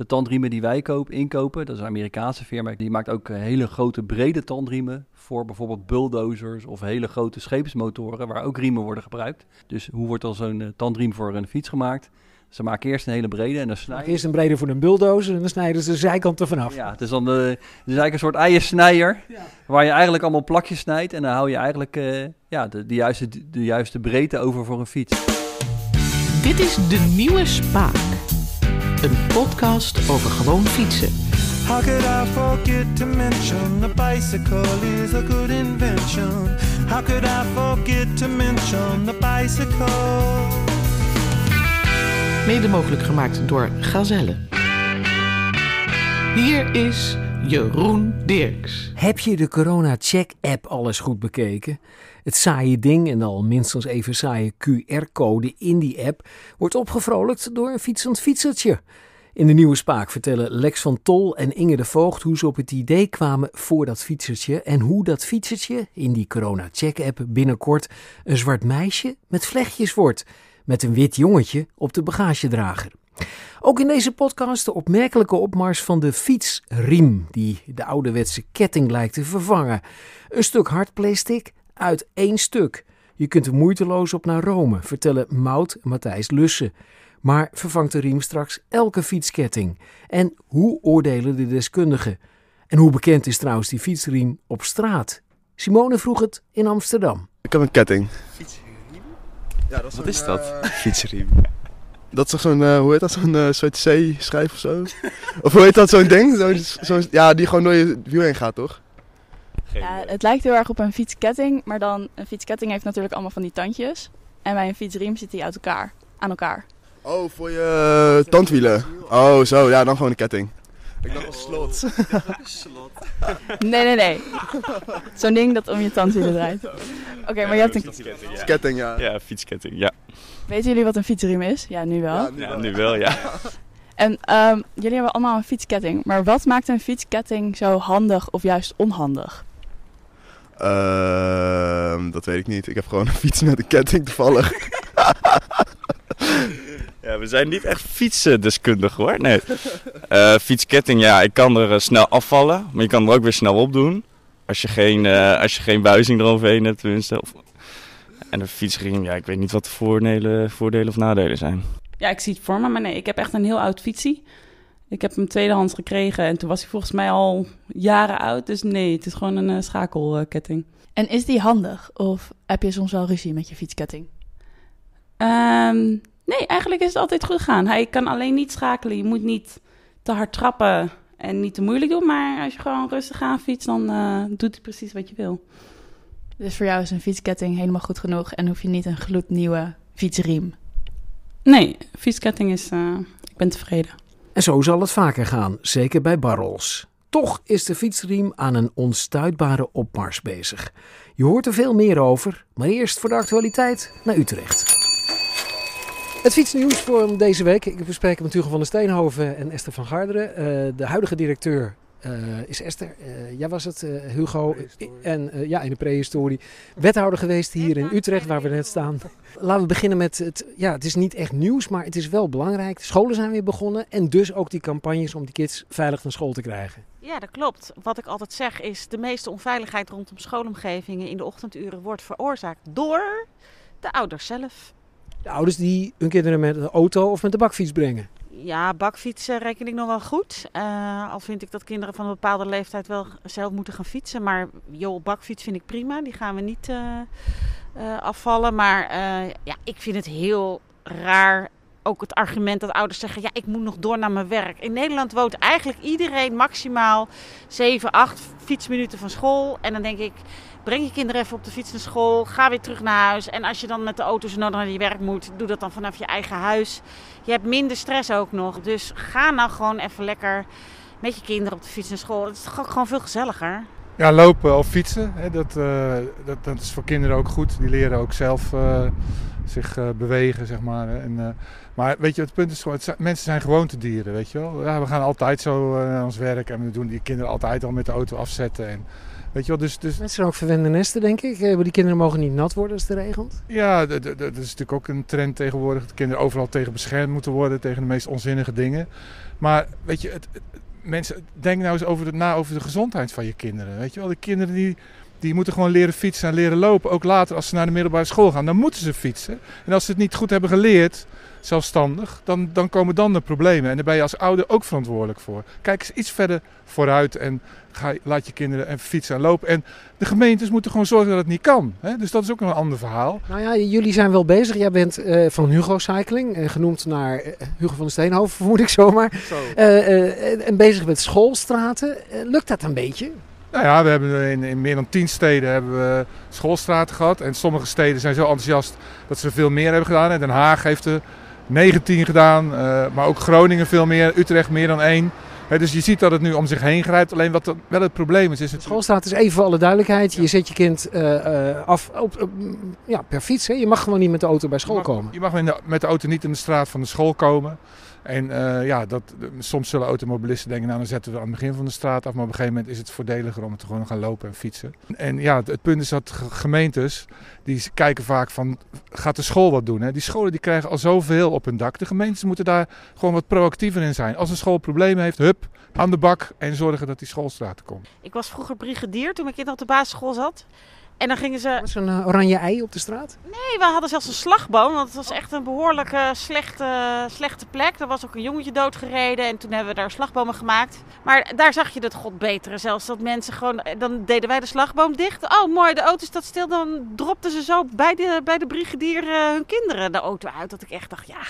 De tandriemen die wij kopen, inkopen, dat is een Amerikaanse firma, die maakt ook eh, hele grote brede tandriemen voor bijvoorbeeld bulldozers of hele grote scheepsmotoren waar ook riemen worden gebruikt. Dus hoe wordt dan zo'n uh, tandriem voor een fiets gemaakt? Ze maken eerst een hele brede en dan snijden Eerst een brede voor een bulldozer en dan snijden ze de zijkant er vanaf. Ja, het is dan de, het is eigenlijk een soort eiersnijer ja. waar je eigenlijk allemaal plakjes snijdt en dan hou je eigenlijk uh, ja, de, de, juiste, de juiste breedte over voor een fiets. Dit is De Nieuwe Spaak. Een podcast over gewoon fietsen. How could I forget to mention the bicycle is a good invention? How could I forget to mention the bicycle? Mede mogelijk gemaakt door Gazelle. Hier is Jeroen Dirks. Heb je de Corona Check app alles goed bekeken? Het saaie ding en al minstens even saaie QR-code in die app wordt opgevrolijkt door een fietsend fietsertje. In de nieuwe spaak vertellen Lex van Tol en Inge de Voogd hoe ze op het idee kwamen voor dat fietsertje en hoe dat fietsertje in die Corona Check app binnenkort een zwart meisje met vlechtjes wordt, met een wit jongetje op de bagagedrager. Ook in deze podcast de opmerkelijke opmars van de fietsriem, die de ouderwetse ketting lijkt te vervangen. Een stuk hard plastic uit één stuk. Je kunt er moeiteloos op naar Rome, vertellen Mout en Matthijs Lussen. Maar vervangt de riem straks elke fietsketting? En hoe oordelen de deskundigen? En hoe bekend is trouwens die fietsriem op straat? Simone vroeg het in Amsterdam. Ik heb een ketting. Fietsriem? Ja, dat is Wat is dat? Uh, fietsriem. Dat is toch zo'n, uh, hoe heet dat, zo'n uh, soort C-schijf of zo? of hoe heet dat, zo'n ding? Zo, zo, ja, die gewoon door je wiel heen gaat, toch? Ja, het lijkt heel erg op een fietsketting, maar dan een fietsketting heeft natuurlijk allemaal van die tandjes. En bij een fietsriem zit die uit elkaar, aan elkaar. Oh, voor je tandwielen. Oh, zo, ja, dan gewoon een ketting. Ik dacht een slot. slot. Nee, nee, nee. Zo'n ding dat om je tandwielen draait. Oké, okay, maar je hebt een fietsketting, ja. Ketting, ja. Ja, fietsketting, ja. Weten jullie wat een fietsriem is? Ja, nu wel. Ja, nu, ja, wel. nu wel, ja. En um, jullie hebben allemaal een fietsketting. Maar wat maakt een fietsketting zo handig of juist onhandig? Uh, dat weet ik niet. Ik heb gewoon een fiets met een ketting toevallig. ja, we zijn niet echt fietsdeskundig hoor. Nee. Uh, fietsketting, ja, ik kan er uh, snel afvallen. Maar je kan er ook weer snel op doen. Als je geen, uh, als je geen buizing eroverheen hebt tenminste. Of... En een fietsriem, ja, ik weet niet wat de voordelen, voordelen of nadelen zijn. Ja, ik zie het voor me, maar nee, ik heb echt een heel oud fietsie. Ik heb hem tweedehands gekregen en toen was hij volgens mij al jaren oud. Dus nee, het is gewoon een uh, schakelketting. En is die handig? Of heb je soms wel ruzie met je fietsketting? Um, nee, eigenlijk is het altijd goed gegaan. Hij kan alleen niet schakelen. Je moet niet te hard trappen en niet te moeilijk doen. Maar als je gewoon rustig aan fietst, dan uh, doet hij precies wat je wil. Dus voor jou is een fietsketting helemaal goed genoeg en hoef je niet een gloednieuwe fietsriem? Nee, fietsketting is... Uh, ik ben tevreden. En zo zal het vaker gaan, zeker bij barrels. Toch is de fietsriem aan een onstuitbare opmars bezig. Je hoort er veel meer over, maar eerst voor de actualiteit naar Utrecht. Het fietsnieuws voor deze week. Ik bespreek met Hugo van der Steenhoven en Esther van Garderen. Uh, de huidige directeur uh, is Esther. Uh, jij was het, Hugo. En ja, in de prehistorie. Wethouder geweest hier in Utrecht, waar we net staan. Laten we beginnen met het. Ja, het is niet echt nieuws, maar het is wel belangrijk. De scholen zijn weer begonnen. En dus ook die campagnes om die kids veilig naar school te krijgen. Ja, dat klopt. Wat ik altijd zeg is: de meeste onveiligheid rondom schoolomgevingen in de ochtenduren wordt veroorzaakt door de ouders zelf. De ouders die hun kinderen met de auto of met de bakfiets brengen. Ja, bakfietsen reken ik nog wel goed. Uh, al vind ik dat kinderen van een bepaalde leeftijd wel zelf moeten gaan fietsen. Maar joh, bakfiets vind ik prima. Die gaan we niet uh, uh, afvallen. Maar ja, ik vind het heel raar. Ook het argument dat ouders zeggen: ja, ik moet nog door naar mijn werk. In Nederland woont eigenlijk iedereen maximaal 7, 8 fietsminuten van school. En dan denk ik breng je kinderen even op de fiets naar school. Ga weer terug naar huis. En als je dan met de auto zo naar je werk moet, doe dat dan vanaf je eigen huis. Je hebt minder stress ook nog. Dus ga nou gewoon even lekker met je kinderen op de fiets naar school. Het is gewoon veel gezelliger. Ja, lopen of fietsen, hè, dat, uh, dat, dat is voor kinderen ook goed. Die leren ook zelf uh, zich uh, bewegen, zeg maar. En, maar weet je, het punt is gewoon, zijn, mensen zijn gewoontedieren, weet je wel. Ja, we gaan altijd zo naar ons werk en we doen die kinderen altijd al met de auto afzetten. En, Weet je wel, dus, dus Mensen zijn ook verwende nesten, denk ik. Eh, Die kinderen mogen niet nat worden als het regent. Ja, dat is natuurlijk ook een trend tegenwoordig. Dat kinderen overal tegen beschermd moeten worden, tegen de meest onzinnige dingen. Maar weet je, het, het- mensen, denk nou eens over de, na over de gezondheid van je kinderen. Weet je wel, de kinderen die, die moeten gewoon leren fietsen en leren lopen. Ook later als ze naar de middelbare school gaan, dan moeten ze fietsen. En als ze het niet goed hebben geleerd, zelfstandig, dan, dan komen dan de problemen. En daar ben je als ouder ook verantwoordelijk voor. Kijk eens iets verder vooruit en ga, laat je kinderen en fietsen en lopen. En de gemeentes moeten gewoon zorgen dat het niet kan. Hè? Dus dat is ook nog een ander verhaal. Nou ja, jullie zijn wel bezig. Jij bent eh, van Hugo Cycling, eh, genoemd naar eh, Hugo van de Steenhoven, vermoed ik zomaar. Zo. En bezig met schoolstraten. Lukt dat een beetje? Nou ja, we hebben in, in meer dan tien steden hebben we schoolstraten gehad. En sommige steden zijn zo enthousiast dat ze er veel meer hebben gedaan. En Den Haag heeft er 19 gedaan, eh, maar ook Groningen veel meer, Utrecht meer dan één. Dus je ziet dat het nu om zich heen grijpt. Alleen wat wel het probleem is, is het... Schoolstraat is even voor alle duidelijkheid. Je zet je kind eh, eh, af op, op- ja, per fiets. Hè? Je mag gewoon niet met de auto bij school je mag, komen. Je mag de- met de auto niet in de straat van de school komen. En eh, ja, dat, soms zullen automobilisten denken, nou dan zetten we aan het begin van de straat af. Maar op een gegeven moment is het voordeliger om te gewoon gaan lopen en fietsen. En ja, het, punt is dat ge- gemeentes, die kijken vaak van, gaat de school wat doen? Hè? Die scholen die krijgen al zoveel op hun dak. De gemeentes moeten daar gewoon wat proactiever in zijn. Als een school problemen heeft, hup, aan de bak en zorgen dat die schoolstraten komt. Ik was vroeger brigadier toen mijn kind op de basisschool zat. En dan gingen ze... Zo'n eh, oranje ei op de straat? Nee, we hadden zelfs een slagboom. Want het was echt een behoorlijk eh, slechte, slechte plek. Er was ook een jongetje doodgereden. En toen hebben we daar slagbomen gemaakt. Maar daar zag je het god betere. Zelfs dat mensen gewoon... Dan deden wij de slagboom dicht. Oh, mooi, de auto staat stil. Dan dropten ze zo bij de, bij de brigadier eh, hun kinderen de auto uit. Dat ik echt dacht, ja...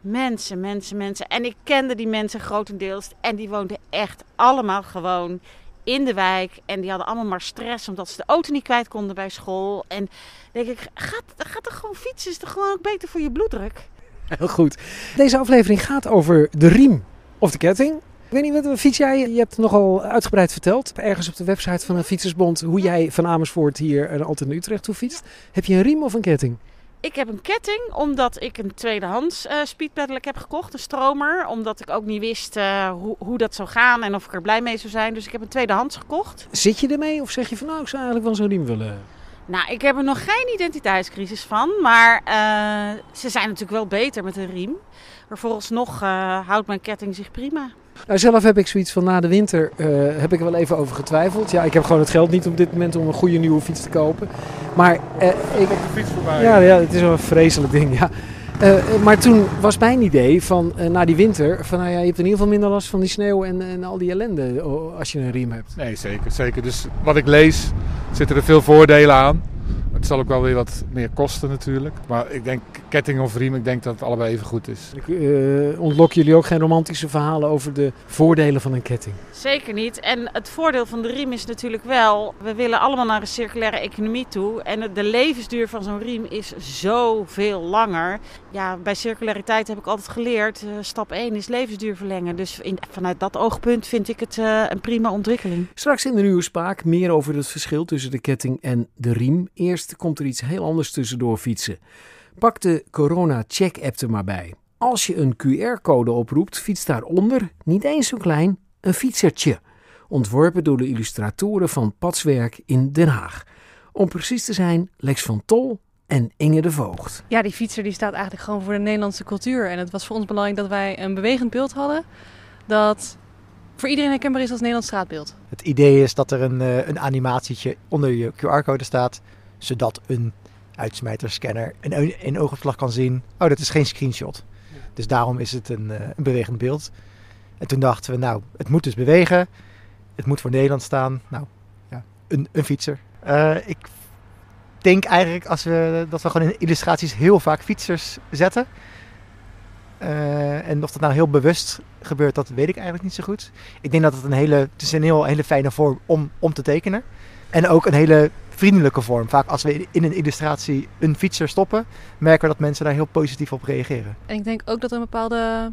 Mensen, mensen, mensen. En ik kende die mensen grotendeels. En die woonden echt allemaal gewoon in de wijk. En die hadden allemaal maar stress omdat ze de auto niet kwijt konden bij school. En denk ik, gaat, gaat er gewoon fietsen? Is toch gewoon ook beter voor je bloeddruk? Heel goed. Deze aflevering gaat over de riem of de ketting. Ik weet niet, wat fiets jij? Je hebt nogal uitgebreid verteld. Ergens op de website van een fietsersbond hoe jij van Amersfoort hier en altijd naar Utrecht toe fietst. Heb je een riem of een ketting? Ik heb een ketting omdat ik een tweedehands eh speedpedelec heb gekocht, een stromer. Omdat ik ook niet wist eh, hoe, hoe dat zou gaan en of ik er blij mee zou zijn. Dus ik heb een tweedehands gekocht. Zit je ermee of zeg je van nou, ik zou eigenlijk wel zo'n riem willen? Nou, ik heb er nog geen identiteitscrisis van. Maar eh, ze zijn natuurlijk wel beter met een riem. Maar vooralsnog eh, houdt mijn ketting zich prima. Nou, zelf heb ik zoiets van na de winter eh, heb ik er wel even over getwijfeld. Ja, ik heb gewoon het geld niet op dit moment om een goede nieuwe fiets te kopen. Maar eh, ik, de fiets voorbij. Ja, ja, het is wel een vreselijk ding, ja. Eh, maar toen was mijn idee van eh, na die winter, van nou ja, je hebt in ieder geval minder last van die sneeuw en, en al die ellende oh, als je een riem hebt. Nee, zeker, zeker. Dus wat ik lees, zitten er veel voordelen aan. Het zal ook wel weer wat meer kosten natuurlijk. Maar ik denk ketting of riem, ik denk dat het allebei even goed is. Ik, eh, ontlokken jullie ook geen romantische verhalen over de voordelen van een ketting? Zeker niet. En het voordeel van de riem is natuurlijk wel, we willen allemaal naar een circulaire economie toe. En de levensduur van zo'n riem is zoveel langer. Ja, bij circulariteit heb ik altijd geleerd, eh, stap 1 is levensduur verlengen. Dus vanuit dat oogpunt vind ik het eh, een prima ontwikkeling. Straks in de nieuwe spaak meer over het verschil tussen de ketting en de riem. Eerst komt er iets heel anders tussendoor fietsen. Pak de Corona Check app er maar bij. Als je een QR-code oproept, fietst daaronder, niet eens zo klein, een fietsertje. Ontworpen door de illustratoren van Padswerk in Den Haag. Om precies te zijn, Lex van Tol en Inge de Voogd. Ja, die fietser die staat eigenlijk gewoon voor de Nederlandse cultuur. En het was voor ons belangrijk dat wij een bewegend beeld hadden. Dat voor iedereen herkenbaar is als Nederlands straatbeeld. Het idee is dat er een, eh, een animatietje onder je QR-code staat, zodat een uitsmijterscanner een, een oogopslag kan zien. Oh, dat is geen screenshot. Dus daarom is het een, eh, een bewegend beeld. En toen dachten we, nou, het moet dus bewegen. Het moet voor Nederland staan. Nou, ja, een, een fietser. Eh, ik denk eigenlijk als we, dat we gewoon in illustraties heel vaak fietsers zetten. Eh, en of dat nou heel bewust gebeurt, dat weet ik eigenlijk niet zo goed. Ik denk dat het een hele, het is een heel hele fijne vorm om, om te tekenen. En ook een hele vriendelijke vorm. Vaak als we in een illustratie een fietser stoppen, merken we dat mensen daar heel positief op reageren. En ik denk ook dat er een bepaalde...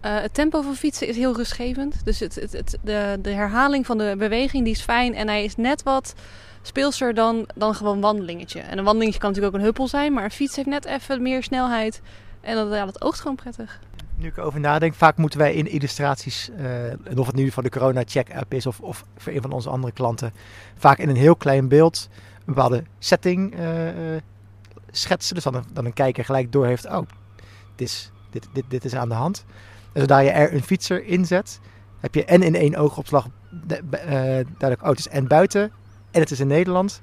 eh, het tempo van fietsen is heel rustgevend. Dus het, het, de, de herhaling van de beweging die is fijn. En hij is net wat speelser dan, dan gewoon wandelingetje. En een wandelingetje kan natuurlijk ook een huppel zijn. Maar een fiets heeft net even meer snelheid. En dat, ja, dat oogt gewoon prettig. Nu ik erover nadenk, vaak moeten wij in illustraties, en of het nu van de Corona Check app is of, of voor een van onze andere klanten, vaak in een heel klein beeld een bepaalde setting uh, schetsen. Dus dan een, dan een kijker gelijk door heeft, oh, dit is, dit, dit, dit is aan de hand. En zodra je er een fietser inzet, heb je en in één oogopslag duidelijk, oh, het is en buiten en het is in Nederland.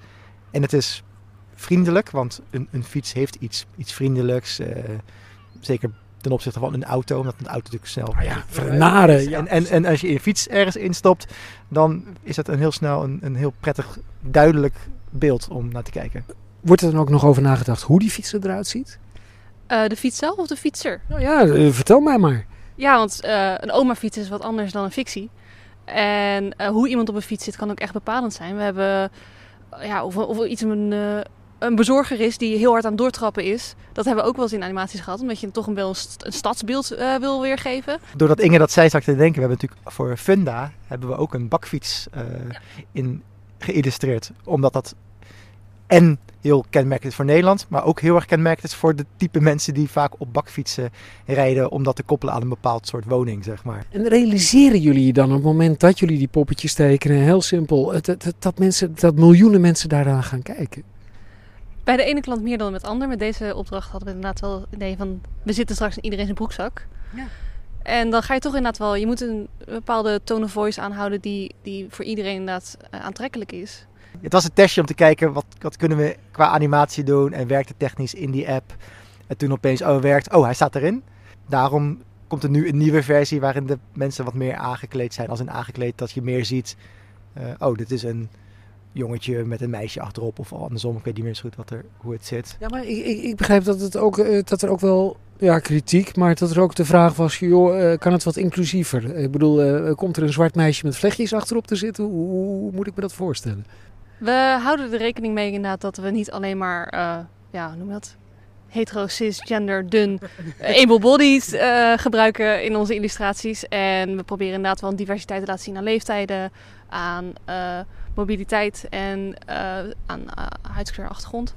En het is vriendelijk, want een, een fiets heeft iets, iets vriendelijks. zeker ten opzichte van een auto, omdat een auto natuurlijk snel... Ah ja, vernaren. En, en, en als je je fiets ergens instopt, dan is dat een heel snel een, een heel prettig, duidelijk beeld om naar te kijken. Wordt er dan ook nog over nagedacht hoe die fiets eruit ziet? Uh, de fiets zelf of de fietser? Nou ja, uh, vertel mij maar. Ja, want uh, een oma-fiets is wat anders dan een fictie. En hoe iemand op een fiets zit kan ook echt bepalend zijn. We hebben ja, of, of iets een, een bezorger is die heel hard aan het doortrappen is. Dat hebben we ook wel eens in animaties gehad. Omdat je toch een, een, een stadsbeeld uh, wil weergeven. Doordat Inge dat zei, zag te denken. We hebben natuurlijk voor Funda hebben we ook een bakfiets ja. in geïllustreerd. Omdat dat en heel kenmerkend is voor Nederland. Maar ook heel erg kenmerkend is voor de type mensen die vaak op bakfietsen rijden. Om dat te koppelen aan een bepaald soort woning, zeg maar. En realiseren jullie je dan op het moment dat jullie die poppetjes tekenen. Heel simpel. Dat, dat, mensen, dat miljoenen mensen daaraan gaan kijken. Bij de ene klant meer dan met de ander. Met deze opdracht hadden we inderdaad wel het idee van... we zitten straks in iedereen zijn broekzak. Ja. En dan ga je toch inderdaad wel... je moet een bepaalde tone of voice aanhouden... die, die voor iedereen inderdaad uh, aantrekkelijk is. Het was een testje om te kijken... Wat, wat kunnen we qua animatie doen... en werkt het technisch in die app. En toen opeens, oh, werkt. Oh, hij staat erin. Daarom komt er nu een nieuwe versie... waarin de mensen wat meer aangekleed zijn. Als een aangekleed dat je meer ziet... Uh, oh, dit is een jongetje met een meisje achterop of andersom. Ik weet niet meer zo goed wat er, hoe het zit. Ja, maar ik, ik, ik begrijp dat, het ook, uh, dat er ook wel ja, kritiek, maar dat er ook de vraag was, uh, kan het wat inclusiever? Ik bedoel, komt er een zwart meisje met vlechtjes achterop te zitten? Hoe, moet ik me dat voorstellen? We houden er rekening mee inderdaad dat we niet alleen maar, ja, noem dat, hetero, cis, gender, dun, able bodies uh, gebruiken in onze illustraties. En we proberen inderdaad wel een diversiteit te laten zien aan leeftijden, aan uh, mobiliteit en uh, aan huidskleur achtergrond.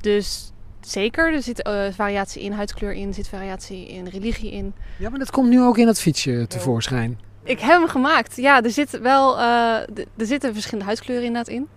Dus zeker, er zit variatie in huidskleur in, er zit variatie in religie in. Ja, maar dat komt nu ook in het fietsje tevoorschijn. Ik heb hem gemaakt. Ja, er zit wel, er zitten verschillende huidskleuren inderdaad in.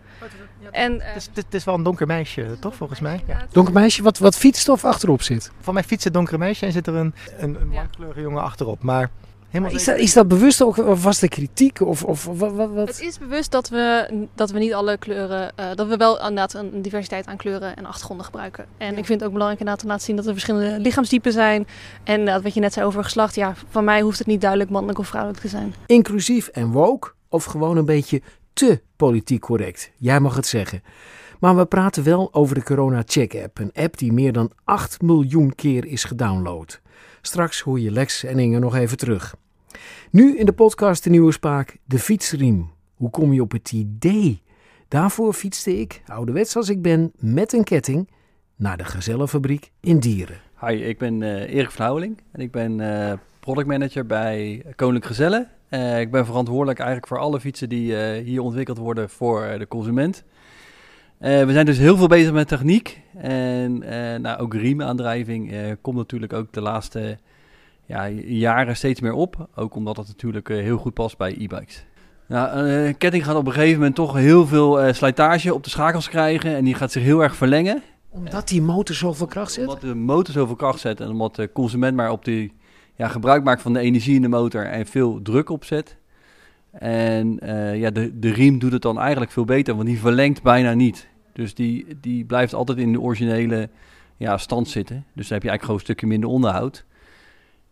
En, uh, het, is, het, is, wel een donker meisje, toch, volgens mij? Ja. Donker meisje, wat, wat fietsstof achterop zit? Van mij fietst het donkere meisje en zit er een, een, een ja. jongen achterop. Maar helemaal is, dat, is dat bewust ook, of was de kritiek? Of, of wat, wat, wat? Het is bewust dat we, dat we niet alle kleuren, uh, dat we wel inderdaad een diversiteit aan kleuren en achtergronden gebruiken. En ja. ik vind het ook belangrijk inderdaad om te laten zien dat er verschillende lichaamstypen zijn. En uh, wat je net zei over geslacht, ja, van mij hoeft het niet duidelijk mannelijk of vrouwelijk te zijn. Inclusief en woke, of gewoon een beetje politiek correct. Jij mag het zeggen. Maar we praten wel over de Corona Check app, een app die meer dan 8 miljoen keer is gedownload. Straks hoor je Lex en Inge nog even terug. Nu in de podcast de nieuwe spaak, de fietsriem. Hoe kom je op het idee? Daarvoor fietste ik, ouderwets als ik ben, met een ketting naar de gezellenfabriek in Dieren. Hi, ik ben uh, Erik van en ik ben uh, productmanager bij Koninklijke Gezellen uh, ik ben verantwoordelijk eigenlijk voor alle fietsen die uh, hier ontwikkeld worden voor uh, de consument. we zijn dus heel veel bezig met techniek. En nou, ook riemaandrijving komt natuurlijk ook de laatste ja, jaren steeds meer op. Ook omdat het natuurlijk heel goed past bij e-bikes. Nou, een ketting gaat op een gegeven moment toch heel veel slijtage op de schakels krijgen. En die gaat zich heel erg verlengen. Omdat die motor zoveel kracht zet? Omdat de motor zoveel kracht zet en omdat de consument maar op die ja, gebruik maakt van de energie in de motor en veel druk opzet. En uh, ja, de, de riem doet het dan eigenlijk veel beter, want die verlengt bijna niet. Dus die, die blijft altijd in de originele ja, stand zitten. Dus dan heb je eigenlijk gewoon een stukje minder onderhoud.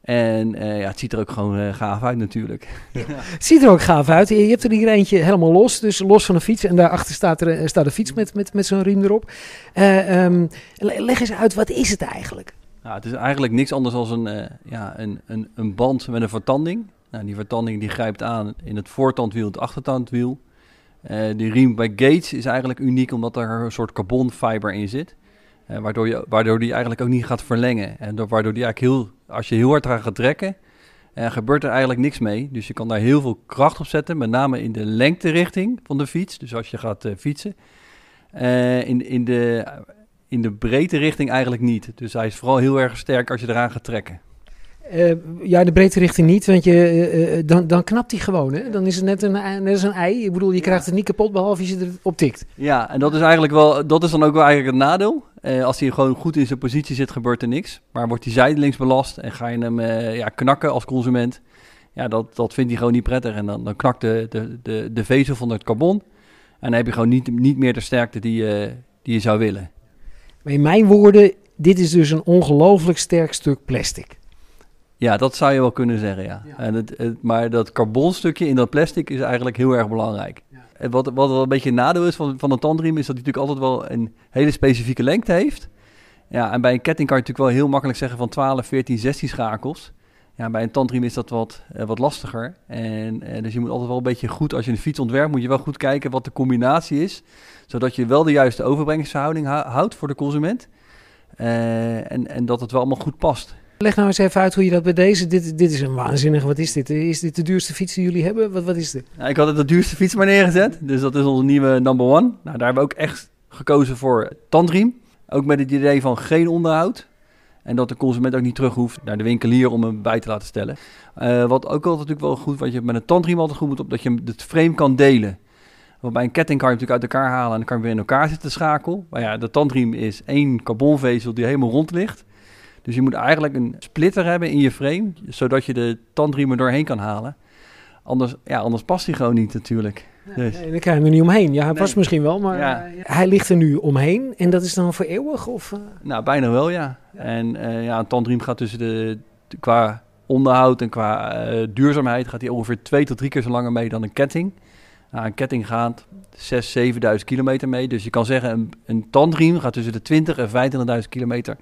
En uh, ja, het ziet er ook gewoon uh, gaaf uit natuurlijk. Ja. Het ziet er ook gaaf uit. Je hebt er hier eentje helemaal los, dus los van de fiets. En daarachter staat, er, staat de fiets met, met, met zo'n riem erop. Uh, um, leg eens uit, wat is het eigenlijk? Nou, het is eigenlijk niks anders dan een, uh, ja, een, een, een band met een vertanding. Nou, die vertanding die grijpt aan in het voortandwiel het achtertandwiel. Uh, die riem bij Gates is eigenlijk uniek omdat er een soort carbonfiber in zit. Uh, waardoor, je, waardoor die eigenlijk ook niet gaat verlengen. En waardoor die eigenlijk heel, als je heel hard eraan gaat trekken, uh, gebeurt er eigenlijk niks mee. Dus je kan daar heel veel kracht op zetten, met name in de lengterichting van de fiets. Dus als je gaat fietsen. in, in de in de breedte richting eigenlijk niet. Dus hij is vooral heel erg sterk als je eraan gaat trekken. Uh, ja, de breedte richting niet, want je, uh, dan, dan knapt hij gewoon. Hè? Dan is het net, een, net als een ei. Ik bedoel, je krijgt het niet kapot behalve als je erop tikt. Ja, en dat is eigenlijk wel, dat is dan ook wel eigenlijk het nadeel. Uh, als hij gewoon goed in zijn positie zit, gebeurt er niks. Maar wordt hij zijdelings belast en ga je hem ja, knakken als consument. Ja, dat, dat vindt hij gewoon niet prettig. En dan, dan knakt de, de, de, de vezel van het carbon. En dan heb je gewoon niet, niet meer de sterkte die, die je zou willen. Maar in mijn woorden, dit is dus een ongelooflijk sterk stuk plastic. Ja, dat zou je wel kunnen zeggen, ja. En het, het, maar dat carbonstukje in dat plastic is eigenlijk heel erg belangrijk. En wat, wat wel een beetje een nadeel is van, van een tandriem... is dat hij natuurlijk altijd wel een hele specifieke lengte heeft. Ja, en bij een ketting kan je natuurlijk wel heel makkelijk zeggen... van 12, 14, 16 schakels. Ja, bij een tandriem is dat wat, uh, wat lastiger. En, uh, dus je moet altijd wel een beetje goed... als je een fiets ontwerpt, moet je wel goed kijken wat de combinatie is... zodat je wel de juiste overbrengingsverhouding houdt voor de consument... Uh, en, en dat het wel allemaal goed past. Leg nou eens even uit hoe je dat bij deze. Dit, dit is een waanzinnige. Wat is dit? Is dit de duurste fiets die jullie hebben? Wat, wat is dit? Nou, ik had het de duurste fiets maar neergezet. Dus dat is onze nieuwe number one. Nou, daar hebben we ook echt gekozen voor tandriem. Ook met het idee van geen onderhoud. En dat de consument ook niet terug hoeft naar de winkelier om hem bij te laten stellen. Uh, wat ook altijd natuurlijk wel goed, wat je met een tandriem altijd goed moet op, dat je het frame kan delen. Want bij een ketting kan je natuurlijk uit elkaar halen en dan kan je weer in elkaar zitten schakelen. Maar ja, de tandriem is één carbonvezel die helemaal rond ligt. Dus je moet eigenlijk een splitter hebben in je frame, zodat je de tandriemen doorheen kan halen. Anders, ja, anders past hij gewoon niet natuurlijk. Nee, nee, dan krijg je er niet omheen. Ja, hij past misschien wel, maar ja. hij ligt er nu omheen. En dat is dan voor eeuwig? Of, uh... Nou, bijna wel, ja. En uh, ja, een tandriem gaat tussen de, qua onderhoud en qua uh, duurzaamheid... gaat hij ongeveer twee tot drie keer zo langer mee dan een ketting. Nou, een ketting gaat 6.000, 7.000 kilometer mee. Dus je kan zeggen, een, een tandriem gaat tussen de 20 en 25.000 kilometer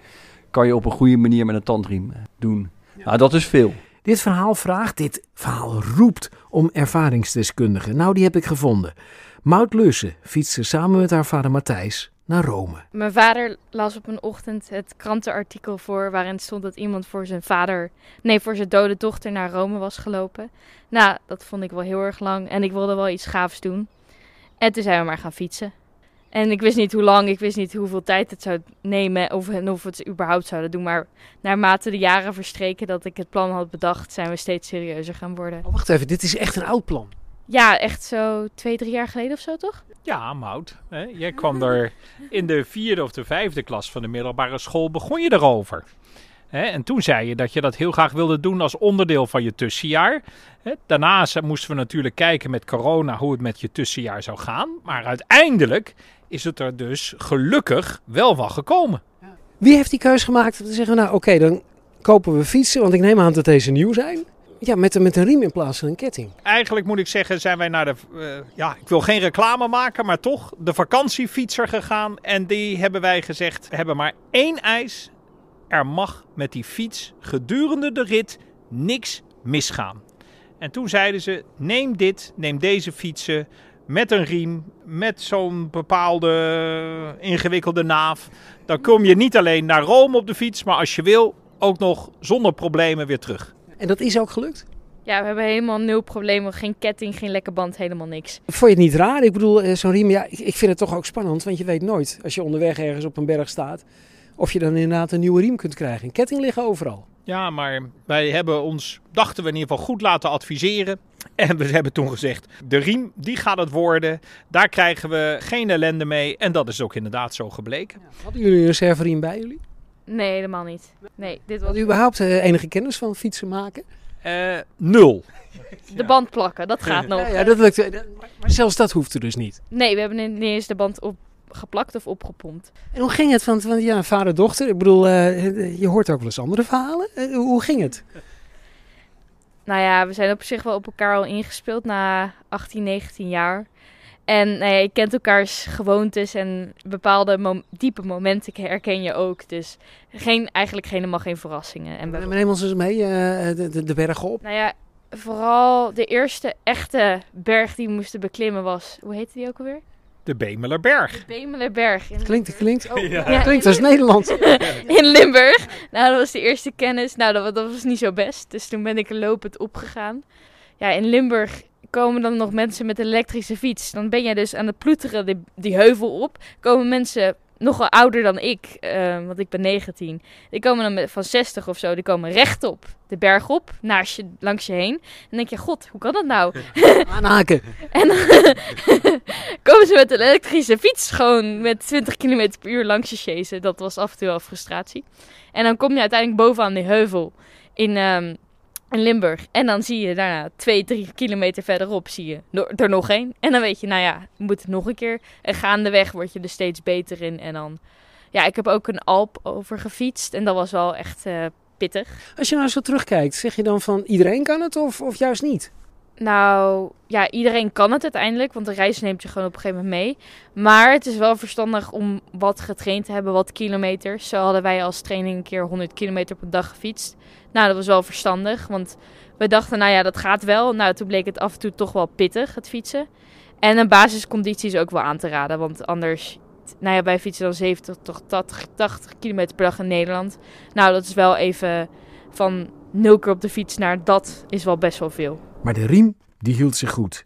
kan je op een goede manier met een tandriem eh, doen. Ja. Nou, dat is veel. Dit verhaal vraagt, dit verhaal roept om ervaringsdeskundigen. Nou, die heb ik gevonden. Maud Lussen fietste samen met haar vader Matthijs naar Rome. Mijn vader las op een ochtend het krantenartikel voor waarin stond dat iemand voor zijn vader, nee, voor zijn dode dochter naar Rome was gelopen. Nou, dat vond ik wel heel erg lang en ik wilde wel iets gaafs doen. En toen zijn we maar gaan fietsen. En ik wist niet hoe lang, ik wist niet hoeveel tijd het zou nemen of, en of we het überhaupt zouden doen. Maar naarmate de jaren verstreken dat ik het plan had bedacht, zijn we steeds serieuzer gaan worden. Oh, wacht even, dit is echt een oud plan. Ja, echt zo twee, drie jaar geleden of zo, toch? Ja, Mout. Hè? Jij kwam er in de vierde of de vijfde klas van de middelbare school, begon je erover. Hè? En toen zei je dat je dat heel graag wilde doen als onderdeel van je tussenjaar. Hè? Daarnaast moesten we natuurlijk kijken met corona hoe het met je tussenjaar zou gaan. Maar uiteindelijk is het er dus gelukkig wel van gekomen. Wie heeft die keus gemaakt om te zeggen, nou oké, dan kopen we fietsen, want ik neem aan dat deze nieuw zijn. Ja, met, een, met een riem in plaats van een ketting. Eigenlijk moet ik zeggen, zijn wij naar de, uh, ja, ik wil geen reclame maken, maar toch de vakantiefietser gegaan. En die hebben wij gezegd, we hebben maar één eis. Er mag met die fiets gedurende de rit niks misgaan. En toen zeiden ze, neem dit, neem deze fietsen met een riem, met zo'n bepaalde ingewikkelde naaf. Dan kom je niet alleen naar Rome op de fiets, maar als je wil ook nog zonder problemen weer terug. En dat is ook gelukt? Ja, we hebben helemaal nul problemen. Geen ketting, geen lekke band, helemaal niks. Vond je het niet raar? Ik bedoel, eh, zo'n riem, ja, ik vind het toch ook spannend. Want je weet nooit, als je onderweg ergens op een berg staat, of je dan inderdaad een nieuwe riem kunt krijgen. Een ketting liggen overal. Ja, maar wij hebben ons, dachten we in ieder geval, goed laten adviseren. En we hebben toen gezegd, de riem, die gaat het worden. Daar krijgen we geen ellende mee. En dat is ook inderdaad zo gebleken. Ja, hadden jullie een reserveriem bij jullie? Nee, helemaal niet. Nee, dit was... Had u überhaupt uh, enige kennis van fietsen maken? Uh, nul. De band plakken, dat gaat nog. Ja, ja dat lukt. Maar zelfs dat hoeft er dus niet. Nee, we hebben niet eens de band op geplakt of opgepompt. En hoe ging het? Want, want ja, vader-dochter, ik bedoel, uh, je hoort ook wel eens andere verhalen. Uh, hoe ging het? Nou ja, we zijn op zich wel op elkaar al ingespeeld na 18, 19 jaar. En nou ja, je kent elkaars gewoontes en bepaalde mom diepe momenten herken je ook. Dus geen, eigenlijk helemaal geen verrassingen. En we... Neem ons eens mee, uh, de, de, de bergen op. Nou ja, vooral de eerste echte berg die we moesten beklimmen was... Hoe heette die ook alweer? De Bemelerberg. De Bemelerberg. In klinkt, klinkt. Oh, ja. Klinkt als Nederland. in Limburg. Nou, dat was de eerste kennis. Nou, dat, dat, was niet zo best. Dus toen ben ik lopend opgegaan. Ja, in Limburg komen dan nog mensen met een elektrische fiets. Dan ben je dus aan het ploeteren die, die heuvel op. Komen mensen nog wel ouder dan ik, eh, want ik ben 19. Die komen dan met, van 60 of zo, die komen rechtop de berg op, naast je, langs je heen. En dan denk je, god, hoe kan dat nou? Aanhaken. en dan komen ze met een elektrische fiets gewoon met 20 km per uur langs je chasen. Dat was af en toe wel frustratie. En dan kom je uiteindelijk bovenaan die heuvel in, ehm, in Limburg. En dan zie je daarna twee, drie kilometer verderop zie je er, nog één. En dan weet je, nou ja, je moet het nog een keer. En gaandeweg word je er steeds beter in. En dan, ja, ik heb ook een Alp over gefietst. En dat was wel echt eh, pittig. Als je nou zo terugkijkt, zeg je dan van iedereen kan het of, of juist niet? Nou, ja, iedereen kan het uiteindelijk, want de reis neemt je gewoon op een gegeven moment mee. Maar het is wel verstandig om wat getraind te hebben, wat kilometers. Zo hadden wij als training een keer 100 kilometer per dag gefietst. Nou, dat was wel verstandig, want we dachten, nou ja, dat gaat wel. Nou, toen bleek het af en toe toch wel pittig, het fietsen. En een basisconditie is ook wel aan te raden, want anders... Nou ja, wij fietsen dan 70 tot 80, 80 kilometer per dag in Nederland. Nou, dat is wel even van nul keer op de fiets naar dat is wel best wel veel. Maar de riem, die hield zich goed.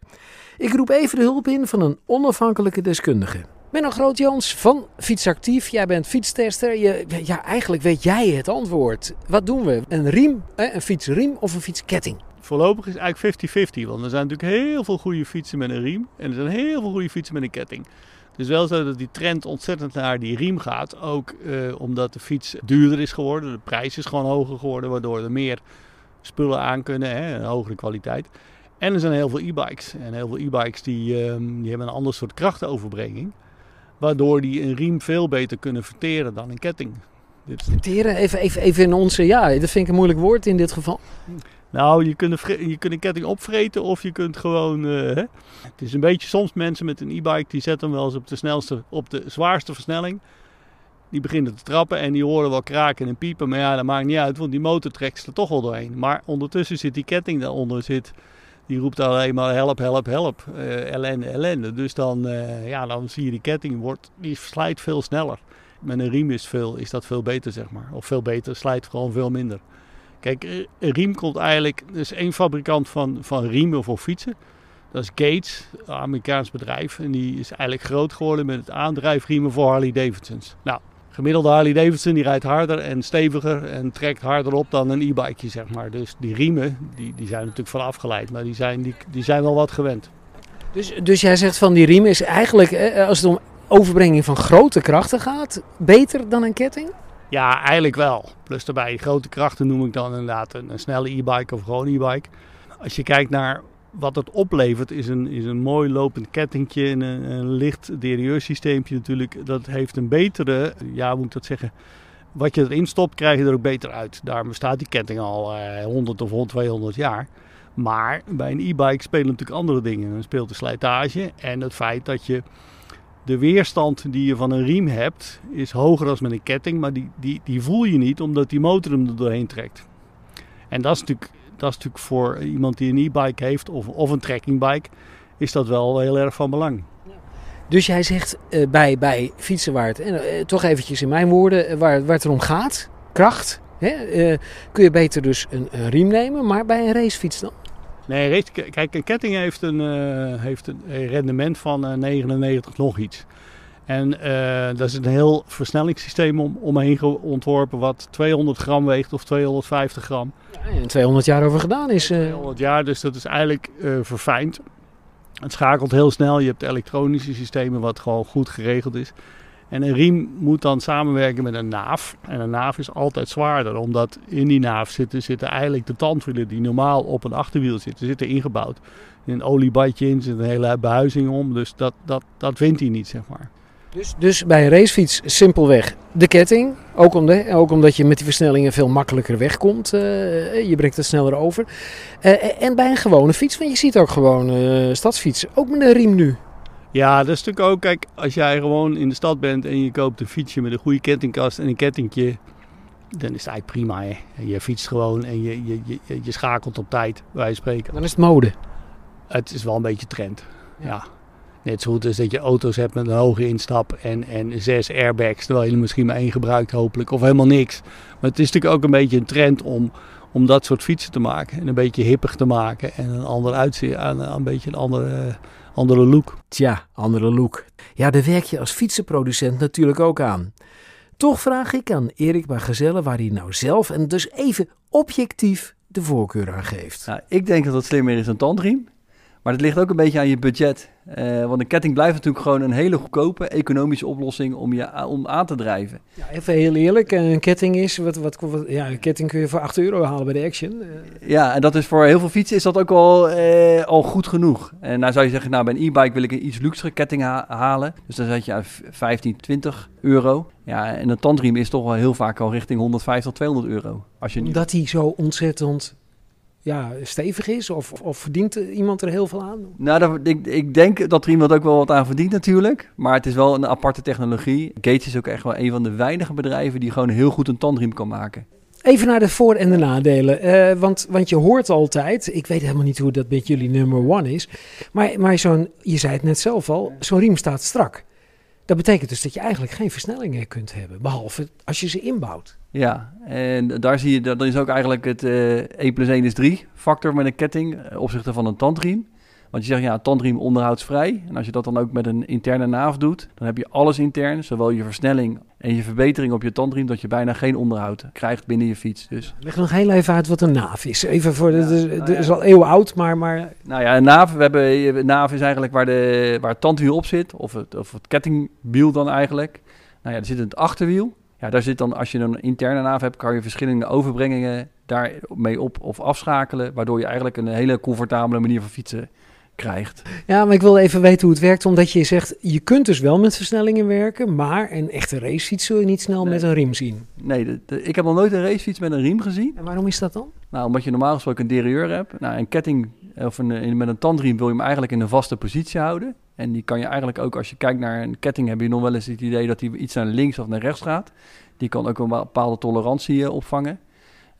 Ik roep even de hulp in van een onafhankelijke deskundige. Menno Grootjans van Fietsactief. Jij bent fietstester. Je, ja, eigenlijk weet jij het antwoord. Wat doen we? Een riem, een fietsriem of een fietsketting? Voorlopig is eigenlijk 50-50. Want er zijn natuurlijk heel veel goede fietsen met een riem. En er zijn heel veel goede fietsen met een ketting. Is wel zo dat die trend ontzettend naar die riem gaat. Ook eh, omdat de fiets duurder is geworden. De prijs is gewoon hoger geworden. Waardoor er meer spullen aan kunnen. Hè, een hogere kwaliteit. En er zijn heel veel e-bikes. En heel veel e-bikes die, um, die hebben een ander soort krachtenoverbrenging. Waardoor die een riem veel beter kunnen verteren dan een ketting. Verteren? Even, even, even in onze... Ja, dat vind ik een moeilijk woord in dit geval. Nou, je kunt, een, je kunt een ketting opvreten of je kunt gewoon... Uh, hè. Het is een beetje soms mensen met een e-bike die zetten hem wel eens op de, snelste, op de zwaarste versnelling. Die beginnen te trappen en die horen wel kraken en piepen. Maar ja, dat maakt niet uit, want die motor trekt er toch wel doorheen. Maar ondertussen zit die ketting daaronder, zit, die roept alleen maar help, help, help. Uh, ellende, ellende. Dus dan, uh, ja, dan zie je die ketting, wordt, die slijt veel sneller. Met een riem is, veel, is dat veel beter, zeg maar. Of veel beter, slijt gewoon veel minder. Kijk, een riem komt eigenlijk... Er is één fabrikant van, van riemen voor fietsen. Dat is Gates, een Amerikaans bedrijf. En die is eigenlijk groot geworden met het aandrijfriemen voor Harley Davidsons. Nou, gemiddelde Harley Davidson die rijdt harder en steviger en trekt harder op dan een e-bikeje, zeg maar. Dus die riemen, die, die zijn natuurlijk van afgeleid, maar die zijn, die, die zijn wel wat gewend. Dus, dus jij zegt van die riem is eigenlijk, als het om overbrenging van grote krachten gaat, beter dan een ketting? Ja, eigenlijk wel. Plus daarbij, grote krachten noem ik dan inderdaad een, een snelle e-bike of gewoon e-bike. Als je kijkt naar wat het oplevert, is een, is een mooi lopend kettingje en een, een licht derieursysteempje natuurlijk. Dat heeft een betere, ja moet ik dat zeggen, wat je erin stopt krijg je er ook beter uit. Daarom bestaat die ketting al eh, 100 of 200 jaar. Maar bij een e-bike spelen natuurlijk andere dingen. Dan speelt de slijtage en het feit dat je de weerstand die je van een riem hebt is hoger dan met een ketting, maar die, die, die voel je niet omdat die motor hem er doorheen trekt. En dat is natuurlijk, dat is natuurlijk voor iemand die een e-bike heeft of, of een trekkingbike, is dat wel heel erg van belang. Dus jij zegt uh, bij, bij fietsen waar het, uh, toch eventjes in mijn woorden, waar, waar het om gaat, kracht, hè, uh, kun je beter dus een, een riem nemen, maar bij een racefiets dan? Nee, kijk, een ketting heeft een, heeft een rendement van uh, 99 nog iets. En uh, daar is een heel versnellingssysteem om, omheen ontworpen wat 200 gram weegt of 250 gram. Ja, en 200 jaar over gedaan is. 200 jaar, dus dat is eigenlijk verfijnd. Het schakelt heel snel. Je hebt elektronische systemen wat gewoon goed geregeld is. En een riem moet dan samenwerken met een naaf. En een naaf is altijd zwaarder, omdat in die naaf zitten, zitten eigenlijk de tandwielen die normaal op een achterwiel zitten, zitten ingebouwd. In een oliebadje in zit een hele behuizing om, dus dat, dat, dat wint hij niet, zeg maar. Dus, dus bij een racefiets simpelweg de ketting, ook, om de, ook omdat je met die versnellingen veel makkelijker wegkomt. Uh, je brengt het sneller over. Uh, en bij een gewone fiets, want je ziet ook gewoon uh, stadsfietsen, ook met een riem nu. Ja, dat is natuurlijk ook, kijk, als jij gewoon in de stad bent en je koopt een fietsje met een goede kettingkast en een kettingje, dan is het eigenlijk prima. Hè? Je fietst gewoon en je, je, je, je schakelt op tijd, wij spreken. Dan is het mode. Het is wel een beetje trend, ja. ja. Net zo goed als dat je auto's hebt met een hoge instap en, en zes airbags, terwijl je er misschien maar één gebruikt hopelijk, of helemaal niks. Maar het is natuurlijk ook een beetje een trend om, om dat soort fietsen te maken. En een beetje hippig te maken en een ander uitzicht, een, een beetje een andere, andere look. Tja, andere look. Ja, daar werk je als fietsenproducent natuurlijk ook aan. Toch vraag ik aan Erik Bagazelle waar hij nou zelf en dus even objectief de voorkeur aan geeft. Nou, ik denk dat het slimmer is dan tandriem. Maar het ligt ook een beetje aan je budget. Uh, want een ketting blijft natuurlijk gewoon een hele goedkope economische oplossing om je om aan te drijven. Ja, even heel eerlijk, een ketting is, wat, wat, wat, ja, een ketting kun je voor 8 euro halen bij de Action. Uh. Ja, en dat is voor heel veel fietsen is dat ook al, uh, al goed genoeg. En nou zou je zeggen, nou bij een e-bike wil ik een iets luxere ketting ha halen. Dus dan zet je aan 15, 20 euro. Ja, en een tandriem is toch wel heel vaak al richting 150, 200 euro. Als je Omdat die zo ontzettend ja, stevig is? Of, of verdient iemand er heel veel aan? Nou, dat, ik, ik denk dat er iemand ook wel wat aan verdient natuurlijk. Maar het is wel een aparte technologie. Gates is ook echt wel een van de weinige bedrijven die gewoon heel goed een tandriem kan maken. Even naar de voor- en de nadelen. Uh, want, want je hoort altijd, ik weet helemaal niet hoe dat met jullie number one is. Maar, maar zo'n, je zei het net zelf al, zo'n riem staat strak. Dat betekent dus dat je eigenlijk geen versnellingen kunt hebben. Behalve als je ze inbouwt. Ja, en daar zie je, dat is ook eigenlijk het uh, 1 plus 1 is 3 factor met een ketting uh, opzichte van een tandriem. Want je zegt ja, tandriem onderhoudsvrij. En als je dat dan ook met een interne naaf doet, dan heb je alles intern. Zowel je versnelling en je verbetering op je tandriem, dat je bijna geen onderhoud krijgt binnen je fiets. Dus. Leg nog heel even uit wat een naaf is. Even voor, ja, de, nou is al eeuwen oud, maar, maar... Nou ja, een naaf, we hebben, een naaf is eigenlijk waar, de, waar het tandwiel op zit, of het, of het kettingwiel dan eigenlijk. Nou ja, er zit het achterwiel. Ja, daar zit dan, als je een interne naaf hebt, kan je verschillende overbrengingen daarmee op of afschakelen, waardoor je eigenlijk een hele comfortabele manier van fietsen krijgt. Ja, maar ik wil even weten hoe het werkt, omdat je zegt, je kunt dus wel met versnellingen werken, maar een echte racefiets zul je niet snel nee. met een riem zien. Nee, de, de, ik heb nog nooit een racefiets met een riem gezien. En waarom is dat dan? Nou, omdat je normaal gesproken een derailleur hebt. Nou, een ketting of een, met een tandriem wil je hem eigenlijk in een vaste positie houden. En die kan je eigenlijk ook, als je kijkt naar een ketting, heb je nog wel eens het idee dat hij iets naar links of naar rechts gaat. Die kan ook een bepaalde tolerantie uh, opvangen.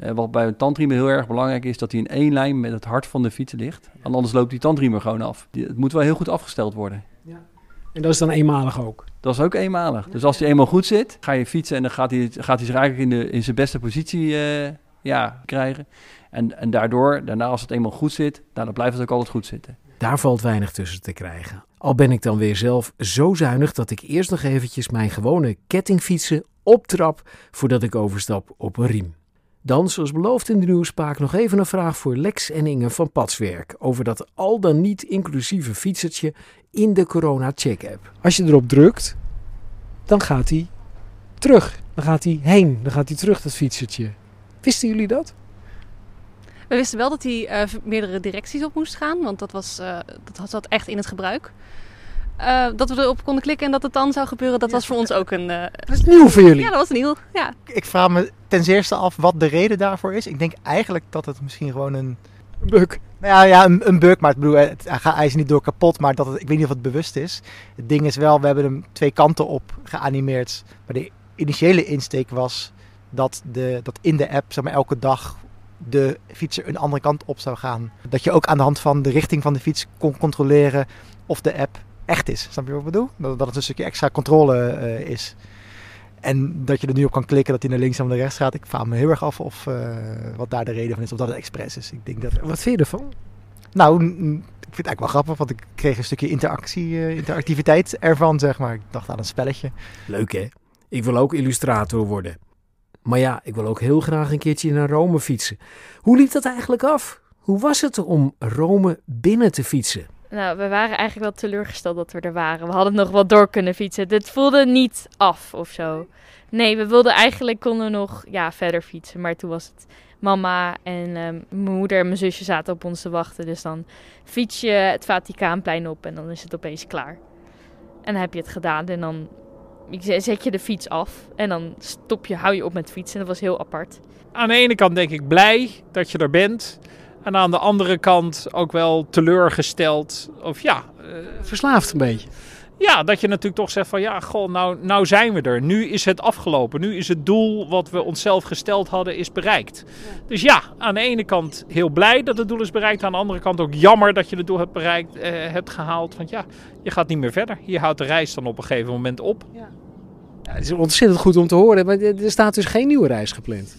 Uh, wat bij een tandriem heel erg belangrijk is, dat hij in één lijn met het hart van de fiets ligt. En anders loopt die tandriem er gewoon af. Die, het moet wel heel goed afgesteld worden. Ja. En dat is dan eenmalig ook? Dat is ook eenmalig. Ja. Dus als hij eenmaal goed zit, ga je fietsen en dan gaat hij, gaat hij zich eigenlijk in, de, in zijn beste positie uh, ja, krijgen. En, en daardoor, daarna als het eenmaal goed zit, nou, dan blijft het ook altijd goed zitten. Daar valt weinig tussen te krijgen. Al ben ik dan weer zelf zo zuinig dat ik eerst nog eventjes mijn gewone kettingfietsen optrap voordat ik overstap op een riem. Dan, zoals beloofd in de nieuwspaak, nog even een vraag voor Lex en Inge van Padswerk over dat al dan niet inclusieve fietsertje in de Corona Check app. Als je erop drukt, dan gaat hij terug. Dan gaat hij heen. Dan gaat hij terug, dat fietsertje. Wisten jullie dat? We wisten wel dat hij uh, meerdere directies op moest gaan, want dat, was, uh, dat zat echt in het gebruik. Uh, dat we erop konden klikken en dat het dan zou gebeuren, dat ja. was voor ons ook een... dat is nieuw voor jullie? Ja, dat was nieuw, ja. Ik vraag me ten eerste af wat de reden daarvoor is. Ik denk eigenlijk dat het misschien gewoon een... Een bug. Nou ja, ja een, een bug, maar ik bedoel, het, hij is niet door kapot, maar dat het, ik weet niet of het bewust is. Het ding is wel, we hebben hem twee kanten op geanimeerd. Maar de initiële insteek was dat, de, dat in de app zeg maar, elke dag de fietser een andere kant op zou gaan. Dat je ook aan de hand van de richting van de fiets kon controleren of de app echt is. Snap je wat ik bedoel? Dat, dat het een stukje extra controle uh, is. En dat je er nu op kan klikken dat hij naar links en naar rechts gaat. Ik vraag me heel erg af of uh, wat daar de reden van is. Of dat het expres is. Ik denk dat... Wat vind je ervan? Nou, ik vind het eigenlijk wel grappig. Want ik kreeg een stukje interactie, uh, interactiviteit ervan, zeg maar. Ik dacht aan een spelletje. Leuk hè? Ik wil ook illustrator worden. Maar ja, ik wil ook heel graag een keertje naar Rome fietsen. Hoe liep dat eigenlijk af? Hoe was het om Rome binnen te fietsen? Nou, we waren eigenlijk wel teleurgesteld dat we er waren. We hadden nog wat door kunnen fietsen. Dit voelde niet af of zo. Nee, we wilden eigenlijk konden nog ja, verder fietsen. Maar toen was het mama en um, mijn moeder en mijn zusje zaten op ons te wachten. Dus dan fiets je het Vaticaanplein op en dan is het opeens klaar. En dan heb je het gedaan en dan zet je de fiets af en dan stop je, hou je op met fietsen. Dat was heel apart. Aan de ene kant denk ik blij dat je er bent. En aan de andere kant ook wel teleurgesteld. Of ja. Uh, Verslaafd een beetje. Ja, dat je natuurlijk toch zegt van ja, goh, nou, nou zijn we er. Nu is het afgelopen. Nu is het doel wat we onszelf gesteld hadden, is bereikt. Ja. Dus ja, aan de ene kant heel blij dat het doel is bereikt. Aan de andere kant ook jammer dat je het doel hebt bereikt, uh, hebt gehaald. Want ja, je gaat niet meer verder. Je houdt de reis dan op een gegeven moment op. Ja. Ja, het is ontzettend goed om te horen, maar er staat dus geen nieuwe reis gepland.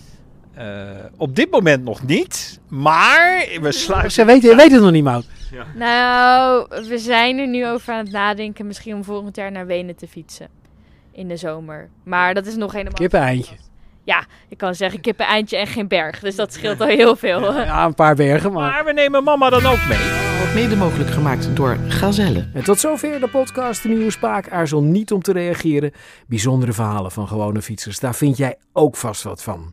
Eh, op dit moment nog niet, maar we sluiten... Ze weten, weet het nog niet, Mout. Nou, we zijn er nu over aan het nadenken. Misschien om volgend jaar naar Wenen te fietsen. In de zomer. Maar dat is nog helemaal... Kippen-eindje. Ja, ik kan zeggen kippen-eindje en geen berg. Dus dat scheelt al heel veel. Ja, een paar bergen, maar... Maar we nemen mama dan ook mee. Wordt mede mogelijk gemaakt door Gazelle. En tot zover de podcast De Nieuwe Spaak. Aarzel niet om te reageren. Bijzondere verhalen van gewone fietsers. Daar vind jij ook vast wat van.